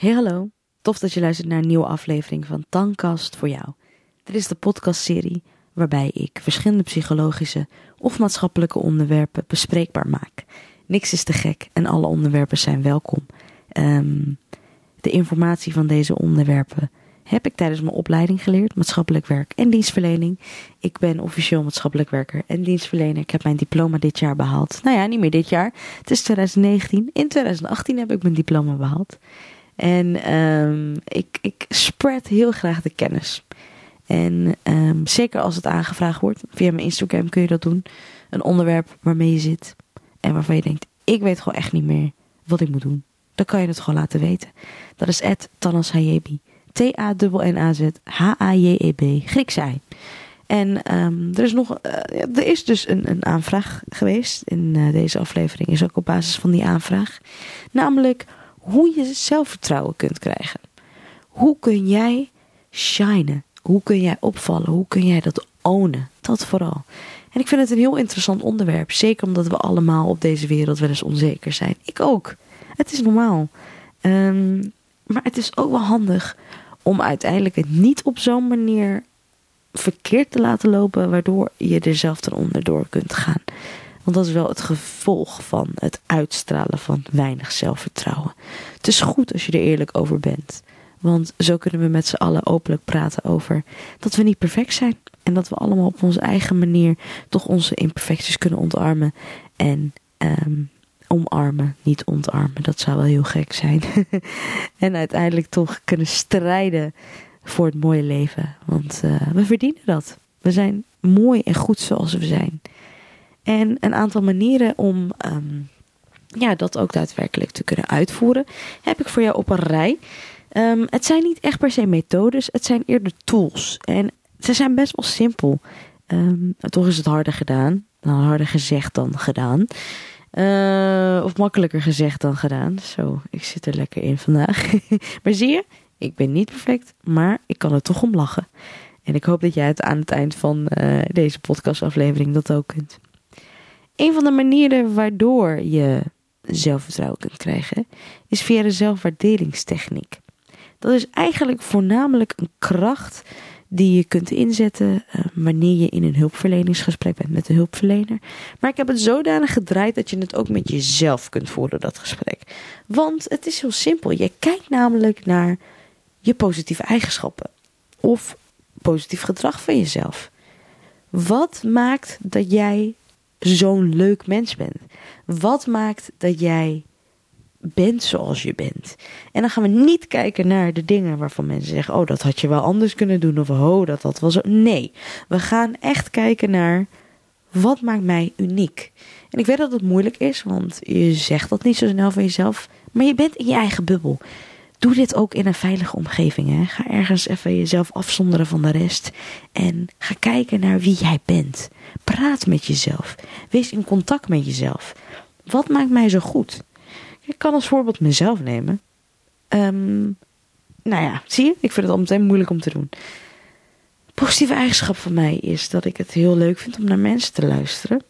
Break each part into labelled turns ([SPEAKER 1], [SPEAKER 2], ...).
[SPEAKER 1] Hey hallo, tof dat je luistert naar een nieuwe aflevering van Tankast voor jou. Dit is de podcastserie waarbij ik verschillende psychologische of maatschappelijke onderwerpen bespreekbaar maak. Niks is te gek en alle onderwerpen zijn welkom. Ehm, de informatie van deze onderwerpen heb ik tijdens mijn opleiding geleerd, maatschappelijk werk en dienstverlening. Ik ben officieel maatschappelijk werker en dienstverlener. Ik heb mijn diploma dit jaar behaald. Nou ja, niet meer dit jaar. Het is 2019. In 2018 heb ik mijn diploma behaald. En um, ik, ik spread heel graag de kennis. En um, zeker als het aangevraagd wordt, via mijn Instagram kun je dat doen. Een onderwerp waarmee je zit en waarvan je denkt, ik weet gewoon echt niet meer wat ik moet doen. Dan kan je het gewoon laten weten. Dat is Tanas Hayebi. T-A-N-N-A-Z H-A-J-E-B. Grieks ei. En um, er is nog, uh, er is dus een, een aanvraag geweest in uh, deze aflevering. Is ook op basis van die aanvraag. Namelijk hoe je zelfvertrouwen kunt krijgen. Hoe kun jij shinen? Hoe kun jij opvallen? Hoe kun jij dat ownen? Dat vooral. En ik vind het een heel interessant onderwerp. Zeker omdat we allemaal op deze wereld wel eens onzeker zijn. Ik ook. Het is normaal. Um, maar het is ook wel handig om uiteindelijk het niet op zo'n manier verkeerd te laten lopen, waardoor je er zelf eronder door kunt gaan. Want dat is wel het gevolg van het uitstralen van weinig zelfvertrouwen. Het is goed als je er eerlijk over bent. Want zo kunnen we met z'n allen openlijk praten over dat we niet perfect zijn. En dat we allemaal op onze eigen manier toch onze imperfecties kunnen ontarmen. En um, omarmen, niet ontarmen. Dat zou wel heel gek zijn. en uiteindelijk toch kunnen strijden voor het mooie leven. Want uh, we verdienen dat. We zijn mooi en goed zoals we zijn. En een aantal manieren om um, ja, dat ook daadwerkelijk te kunnen uitvoeren, heb ik voor jou op een rij. Um, het zijn niet echt per se methodes, het zijn eerder tools. En ze zijn best wel simpel. Um, toch is het harder gedaan. Nou, harder gezegd dan gedaan. Uh, of makkelijker gezegd dan gedaan. Zo, ik zit er lekker in vandaag. maar zie je, ik ben niet perfect, maar ik kan er toch om lachen. En ik hoop dat jij het aan het eind van uh, deze podcastaflevering dat ook kunt. Een van de manieren waardoor je zelfvertrouwen kunt krijgen, is via de zelfwaarderingstechniek. Dat is eigenlijk voornamelijk een kracht die je kunt inzetten uh, wanneer je in een hulpverleningsgesprek bent met de hulpverlener. Maar ik heb het zodanig gedraaid dat je het ook met jezelf kunt voeren, dat gesprek. Want het is heel simpel. Je kijkt namelijk naar je positieve eigenschappen of positief gedrag van jezelf. Wat maakt dat jij zo'n leuk mens bent? Wat maakt dat jij bent zoals je bent. En dan gaan we niet kijken naar de dingen waarvan mensen zeggen: Oh, dat had je wel anders kunnen doen. Of oh, dat wel zo. Nee, we gaan echt kijken naar wat maakt mij uniek. En ik weet dat het moeilijk is, want je zegt dat niet zo snel van jezelf. Maar je bent in je eigen bubbel. Doe dit ook in een veilige omgeving. Hè? Ga ergens even jezelf afzonderen van de rest. En ga kijken naar wie jij bent. Praat met jezelf. Wees in contact met jezelf. Wat maakt mij zo goed? Ik kan als voorbeeld mezelf nemen. Um, nou ja, zie je, ik vind het al meteen moeilijk om te doen. Positieve eigenschap van mij is dat ik het heel leuk vind om naar mensen te luisteren.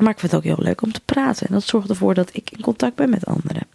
[SPEAKER 1] Maar ik vind het ook heel leuk om te praten. En dat zorgt ervoor dat ik in contact ben met anderen.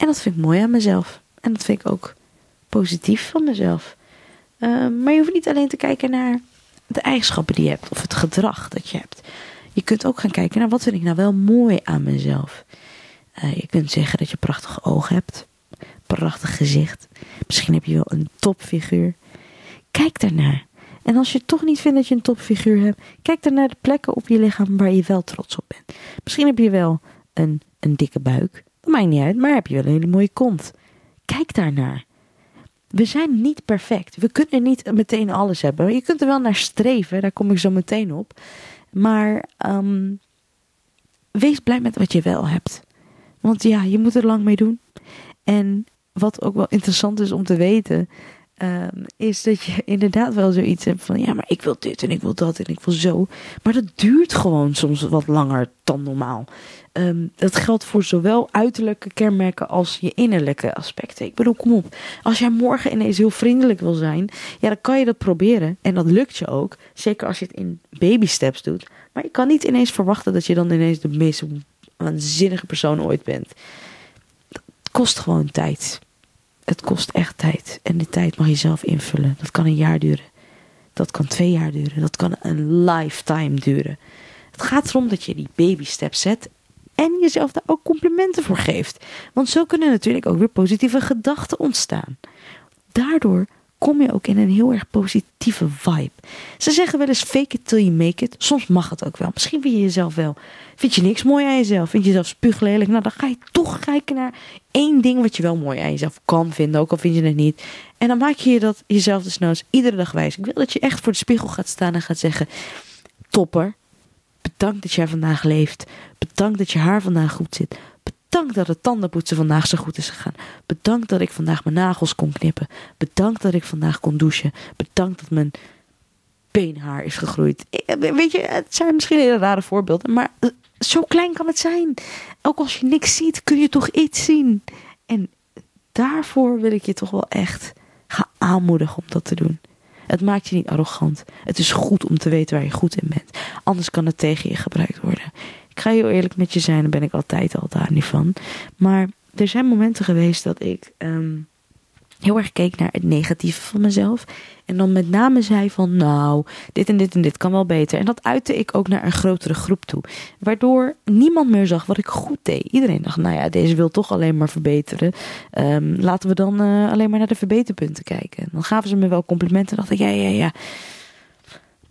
[SPEAKER 1] En dat vind ik mooi aan mezelf. En dat vind ik ook positief van mezelf. Um, maar je hoeft niet alleen te kijken naar de eigenschappen die je hebt of het gedrag dat je hebt. Je kunt ook gaan kijken naar wat vind ik nou wel mooi aan mezelf. Uh, je kunt zeggen dat je prachtige ogen hebt, prachtig gezicht. Misschien heb je wel een topfiguur. Kijk daarnaar. En als je toch niet vindt dat je een topfiguur hebt, kijk dan naar de plekken op je lichaam waar je wel trots op bent. Misschien heb je wel een, een dikke buik. Maakt niet uit, maar heb je wel een hele mooie kont. Kijk daarnaar. We zijn niet perfect. We kunnen niet meteen alles hebben. Je kunt er wel naar streven, daar kom ik zo meteen op. Maar um, wees blij met wat je wel hebt. Want ja, je moet er lang mee doen. En wat ook wel interessant is om te weten, um, is dat je inderdaad wel zoiets hebt van ja, maar ik wil dit en ik wil dat en ik wil zo. Maar dat duurt gewoon soms wat langer dan normaal. Um, dat geldt voor zowel uiterlijke kenmerken als je innerlijke aspecten. Ik bedoel, kom op. Als jij morgen ineens heel vriendelijk wil zijn, ja, dan kan je dat proberen. En dat lukt je ook. Zeker als je het in baby steps doet. Maar je kan niet ineens verwachten dat je dan ineens de meest waanzinnige persoon ooit bent. Dat kost gewoon tijd. Het kost echt tijd. En die tijd mag je zelf invullen. Dat kan een jaar duren. Dat kan twee jaar duren. Dat kan een lifetime duren. Het gaat erom dat je die baby steps zet en jezelf daar ook complimenten voor geeft. Want zo kunnen natuurlijk ook weer positieve gedachten ontstaan. Daardoor kom je ook in een heel erg positieve vibe. Ze zeggen wel eens fake it till you make it. Soms mag het ook wel. Misschien vind je jezelf wel. Vind je niks mooi aan jezelf? Vind je jezelf spuuglelijk? Nou, dan ga je toch kijken naar één ding wat je wel mooi aan jezelf kan vinden. Ook al vind je het niet. En dan maak je dat jezelf desnoods iedere dag wijs. Ik wil dat je echt voor de spiegel gaat staan en gaat zeggen... Topper, bedankt dat jij vandaag leeft. Bedankt dat je haar vandaag goed zit. Bedankt dat het tandenpoetsen vandaag zo goed is gegaan. Bedankt dat ik vandaag mijn nagels kon knippen. Bedankt dat ik vandaag kon douchen. Bedankt dat mijn beenhaar is gegroeid. Weet je, het zijn misschien hele rare voorbeelden, maar eh, zo klein kan het zijn. Ook als je niks ziet, kun je toch iets zien. En daarvoor wil ik je toch wel echt gaan aanmoedigen om dat te doen. Het maakt je niet arrogant. Het is goed om te weten waar je goed in bent. Anders kan het tegen je gebruikt worden. Ik ga heel eerlijk met je zijn, daar ben ik altijd al daar niet van. Maar er zijn momenten geweest dat ik ehm, heel erg keek naar het negatieve van mezelf. En dan met name zei van nou, dit en dit en dit kan wel beter. En dat uitte ik ook naar een grotere groep toe. Waardoor niemand meer zag wat ik goed deed. Iedereen dacht, nou ja, deze wil toch alleen maar verbeteren. Ehm, laten we dan uh, alleen maar naar de verbeterpunten kijken. Dan gaven ze me wel complimenten. dacht ik, ja, ja, ja.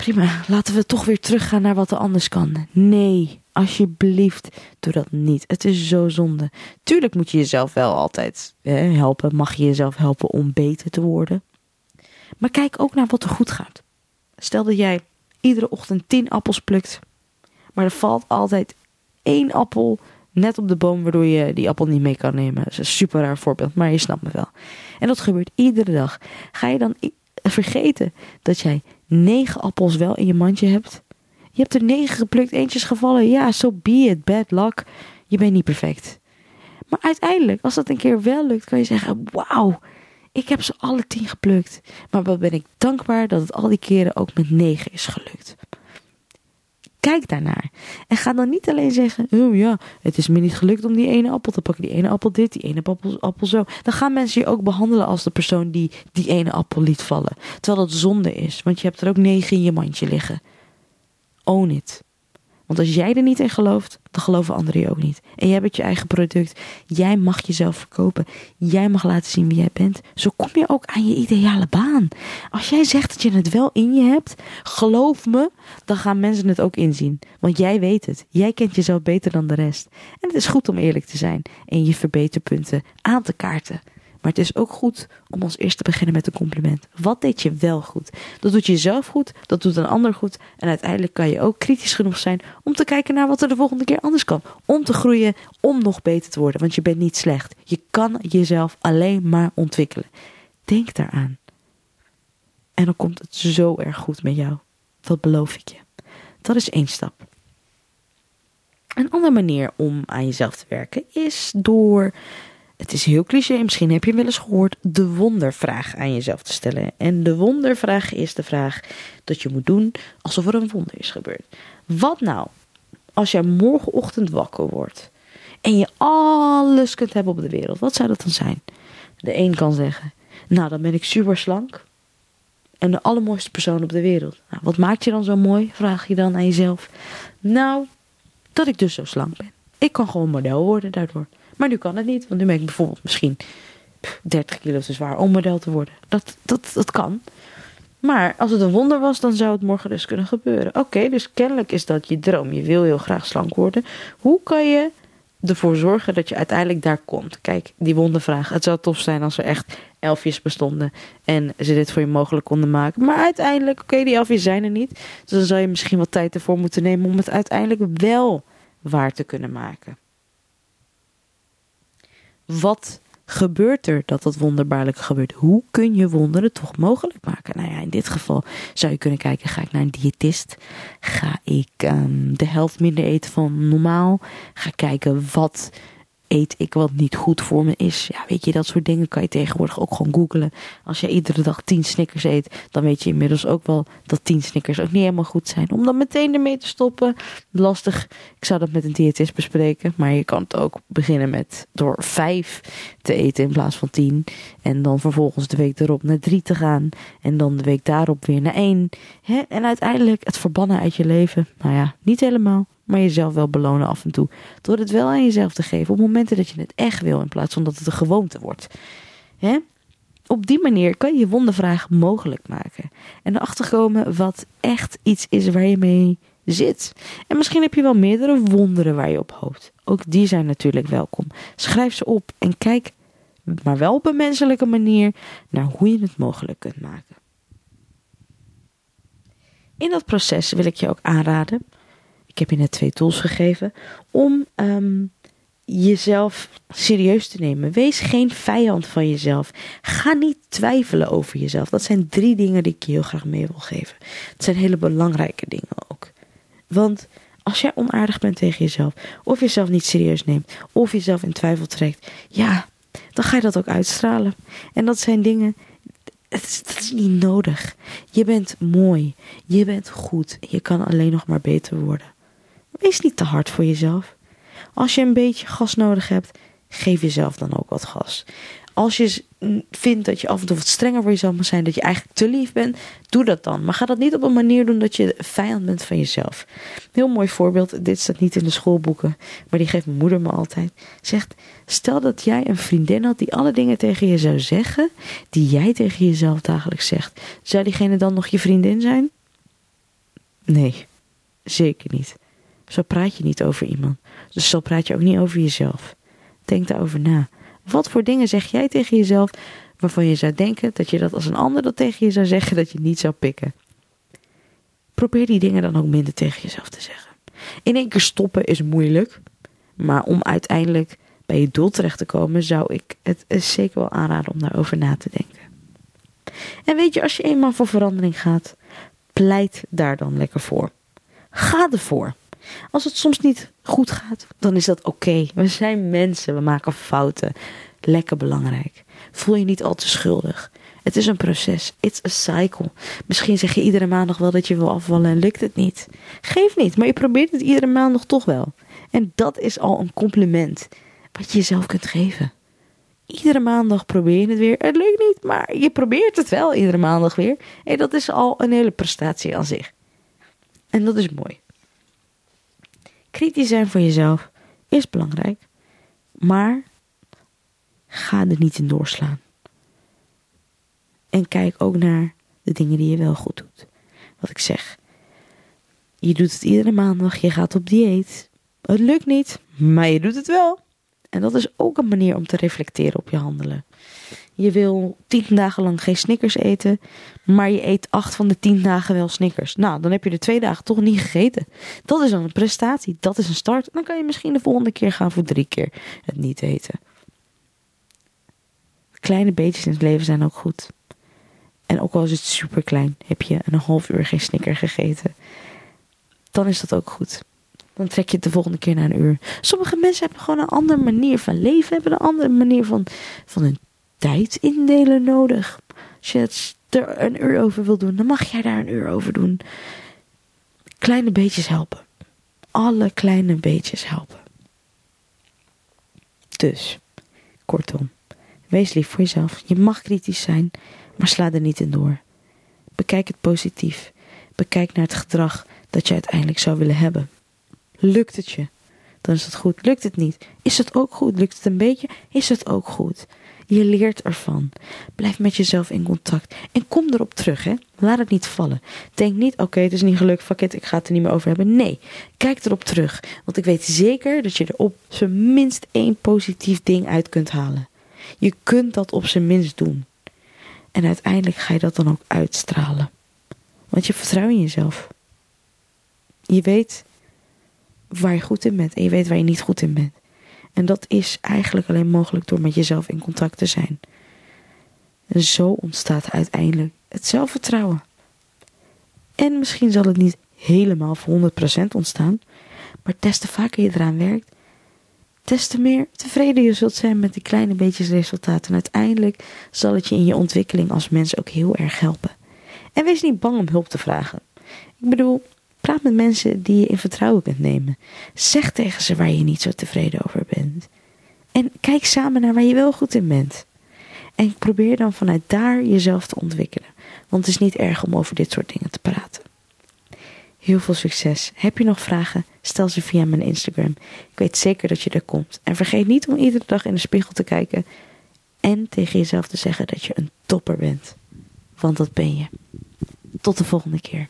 [SPEAKER 1] Prima, laten we toch weer teruggaan naar wat er anders kan. Nee, alsjeblieft, doe dat niet. Het is zo zonde. Tuurlijk moet je jezelf wel altijd hè, helpen. Mag je jezelf helpen om beter te worden. Maar kijk ook naar wat er goed gaat. Stel dat jij iedere ochtend tien appels plukt. Maar er valt altijd één appel net op de boom waardoor je die appel niet mee kan nemen. Dat is een super raar voorbeeld, maar je snapt me wel. En dat gebeurt iedere dag. Ga je dan vergeten dat jij negen appels wel in je mandje hebt? Je hebt er negen geplukt, eentje is gevallen. Ja, so be it, bad luck. Je bent niet perfect. Maar uiteindelijk, als dat een keer wel lukt, kan je zeggen: Wauw, ik heb ze alle tien geplukt. Maar wat ben ik dankbaar dat het al die keren ook met negen is gelukt. Kijk daarnaar. En ga dan niet alleen zeggen: Oh ja, het is me niet gelukt om die ene appel te pakken. Die ene appel dit, die ene appel, appel zo. Dan gaan mensen je ook behandelen als de persoon die die ene appel liet vallen. Terwijl dat zonde is, want je hebt er ook negen in je mandje liggen. Own it. Want als jij er niet in gelooft, dan geloven anderen je ook niet. En jij bent je eigen product. Jij mag jezelf verkopen. Jij mag laten zien wie jij bent. Zo kom je ook aan je ideale baan. Als jij zegt dat je het wel in je hebt, geloof me, dan gaan mensen het ook inzien. Want jij weet het. Jij kent jezelf beter dan de rest. En het is goed om eerlijk te zijn en je verbeterpunten aan te kaarten. Maar het is ook goed om als eerste te beginnen met een compliment. Wat deed je wel goed? Dat doet jezelf goed, dat doet een ander goed. En uiteindelijk kan je ook kritisch genoeg zijn om te kijken naar wat er de volgende keer anders kan. Om te groeien, om nog beter te worden. Want je bent niet slecht. Je kan jezelf alleen maar ontwikkelen. Denk daaraan. En dan komt het zo erg goed met jou. Dat beloof ik je. Dat is één stap. Een andere manier om aan jezelf te werken is door het is heel cliché, misschien heb je wel eens gehoord, de wondervraag aan jezelf te stellen. En de wondervraag is de vraag dat je moet doen alsof er een wonder is gebeurd. Wat nou als jij morgenochtend wakker wordt en je alles kunt hebben op de wereld? Wat zou dat dan zijn? De een kan zeggen, nou dan ben ik super slank en de allermooiste persoon op de wereld. Nou, wat maakt je dan zo mooi? Vraag je dan aan jezelf. Nou, dat ik dus zo slank ben. Ik kan gewoon model worden daardoor. Maar nu kan het niet, want nu ben ik bijvoorbeeld misschien 30 kilo te zwaar om model te worden. Dat, dat, dat kan. Maar als het een wonder was, dan zou het morgen dus kunnen gebeuren. Oké, dus kennelijk is dat je droom. Je wil heel graag slank worden. Hoe kan je ervoor zorgen dat je uiteindelijk daar komt? Kijk, die wondervraag. Het zou tof zijn als er echt elfjes bestonden en ze dit voor je mogelijk konden maken. Maar uiteindelijk, oké, die elfjes zijn er niet. Dus dan zou je misschien wat tijd ervoor moeten nemen om het uiteindelijk wel waar te kunnen maken. Wat gebeurt er dat dat wonderbaarlijk gebeurt? Hoe kun je wonderen toch mogelijk maken? Nou ja, in dit geval zou je kunnen kijken: ga ik naar een diëtist? Ga ik um, de helft minder eten van normaal? Ga kijken wat eet ik wat niet goed voor me is? Ja, weet je, dat soort dingen kan je tegenwoordig ook gewoon googlen. Als je iedere dag 10 snickers eet, dan weet je inmiddels ook wel dat 10 snickers ook niet helemaal goed zijn. Om dan meteen ermee te stoppen, lastig. Ik zou dat met een diëtist bespreken, maar je kan het ook beginnen met door 5 te eten in plaats van 10. En dan vervolgens de week erop naar 3 te gaan. En dan de week daarop weer naar 1. Hè? En uiteindelijk het verbannen uit je leven. Nou ja, niet helemaal maar jezelf wel belonen af en toe. Door het wel aan jezelf te geven op momenten dat je het echt wil, in plaats van dat het een gewoonte wordt. Hè? Op die manier kan je je wondervraag mogelijk maken. En erachter komen wat echt iets is waar je mee zit. En misschien heb je wel meerdere wonderen waar je op hoopt. Ook die zijn natuurlijk welkom. Schrijf ze op en kijk, maar wel op een menselijke manier, naar hoe je het mogelijk kunt maken. In dat proces wil ik je ook aanraden ik heb je net twee tools gegeven om ehm, jezelf serieus te nemen. Wees geen vijand van jezelf. Ga niet twijfelen over jezelf. Dat zijn drie dingen die ik je heel graag mee wil geven. Het zijn hele belangrijke dingen ook. Want als jij onaardig bent tegen jezelf, of jezelf niet serieus neemt, of jezelf in twijfel trekt, ja, dan ga je dat ook uitstralen. En dat zijn dingen het dat is niet nodig. Je bent mooi. Je bent goed. Je kan alleen nog maar beter worden. Wees niet te hard voor jezelf. Als je een beetje gas nodig hebt, geef jezelf dan ook wat gas. Als je vindt dat je af en toe wat strenger voor jezelf moet zijn, dat je eigenlijk te lief bent, doe dat dan. Maar ga dat niet op een manier doen dat je vijand bent van jezelf. Heel mooi voorbeeld, dit staat niet in de schoolboeken, maar die geeft mijn moeder me altijd. Zegt, stel dat jij een vriendin had die alle dingen tegen je zou zeggen, die jij tegen jezelf dagelijks zegt. Zou diegene dan nog je vriendin zijn? Nee, zeker niet. Zo praat je niet over iemand. Dus zo praat je ook niet over jezelf. Denk daarover na. Wat voor dingen zeg jij tegen jezelf waarvan je zou denken dat je dat als een ander dat tegen je zou zeggen, dat je niet zou pikken? Probeer die dingen dan ook minder tegen jezelf te zeggen. In één keer stoppen is moeilijk, maar om uiteindelijk bij je doel terecht te komen, zou ik het zeker wel aanraden om daarover na te denken. En weet je, als je eenmaal voor verandering gaat, pleit daar dan lekker voor. Ga ervoor. Als het soms niet goed gaat, dan is dat oké. We zijn mensen, we maken fouten. Lekker belangrijk. Voel je niet al te schuldig. Het is een proces. It's a cycle. Misschien zeg je iedere maand nog wel dat je wil afvallen en lukt het niet. Geef niet, maar je probeert het iedere maand nog toch wel. En dat is al een compliment wat je jezelf kunt geven. Iedere maandag probeer je het weer. Het lukt niet, maar je probeert het wel iedere maandag weer. En dat is al een hele prestatie aan zich. En dat is mooi. Kritisch zijn voor jezelf is belangrijk, maar ga er niet in doorslaan. En kijk ook naar de dingen die je wel goed doet. Wat ik zeg. Je doet het iedere maandag, je gaat op dieet. Het lukt niet, maar je doet het wel. En dat is ook een manier om te reflecteren op je handelen. Je wil tien dagen lang geen snickers eten, maar je eet acht van de tien dagen wel snickers. Nou, dan heb je de twee dagen toch niet gegeten. Dat is dan een prestatie, dat is een start. Dan kan je misschien de volgende keer gaan voor drie keer het niet eten. Kleine beetjes in het leven zijn ook goed. En ook al is het super klein, heb je een half uur geen snicker gegeten, dan is dat ook goed. Dan trek je het de volgende keer naar een uur. Sommige mensen hebben gewoon een andere manier van leven, hebben een andere manier van, van hun tijd indelen nodig. Als je het er een uur over wil doen, dan mag jij daar een uur over doen. Kleine beetjes helpen. Alle kleine beetjes helpen. Dus, kortom, wees lief voor jezelf. Je mag kritisch zijn, maar sla er niet in door. Bekijk het positief. Bekijk naar het gedrag dat je uiteindelijk zou willen hebben. Lukt het je? Dan is het goed. Lukt het niet? Is het ook goed? Lukt het een beetje? Is het ook goed? Je leert ervan. Blijf met jezelf in contact. En kom erop terug, hè. Laat het niet vallen. Denk niet, oké, het is niet gelukt, fuck it, ik ga het er niet meer over hebben. Nee, kijk erop terug. Want ik weet zeker dat je er op zijn minst één positief ding uit kunt halen. Je kunt dat op zijn minst doen. En uiteindelijk ga je dat dan ook uitstralen. Want je vertrouwt in jezelf. Je weet waar je goed in bent en je weet waar je niet goed in bent. En dat is eigenlijk alleen mogelijk door met jezelf in contact te zijn. En zo ontstaat uiteindelijk het zelfvertrouwen. En misschien zal het niet helemaal voor 100% ontstaan, maar des te vaker je eraan werkt, des te meer tevreden je zult zijn met die kleine beetjes resultaten. En uiteindelijk zal het je in je ontwikkeling als mens ook heel erg helpen. En wees niet bang om hulp te vragen. Ik bedoel, praat met mensen die je in vertrouwen kunt nemen. Zeg tegen ze waar je niet zo tevreden over bent. En kijk samen naar waar je wel goed in bent. En probeer dan vanuit daar jezelf te ontwikkelen. Want het is niet erg om over dit soort dingen te praten. Heel veel succes. Heb je nog vragen? Stel ze via mijn Instagram. Ik weet zeker dat je er komt. En vergeet niet om iedere dag in de spiegel te kijken en tegen jezelf te zeggen dat je een topper bent. Want dat ben je. Tot de volgende keer.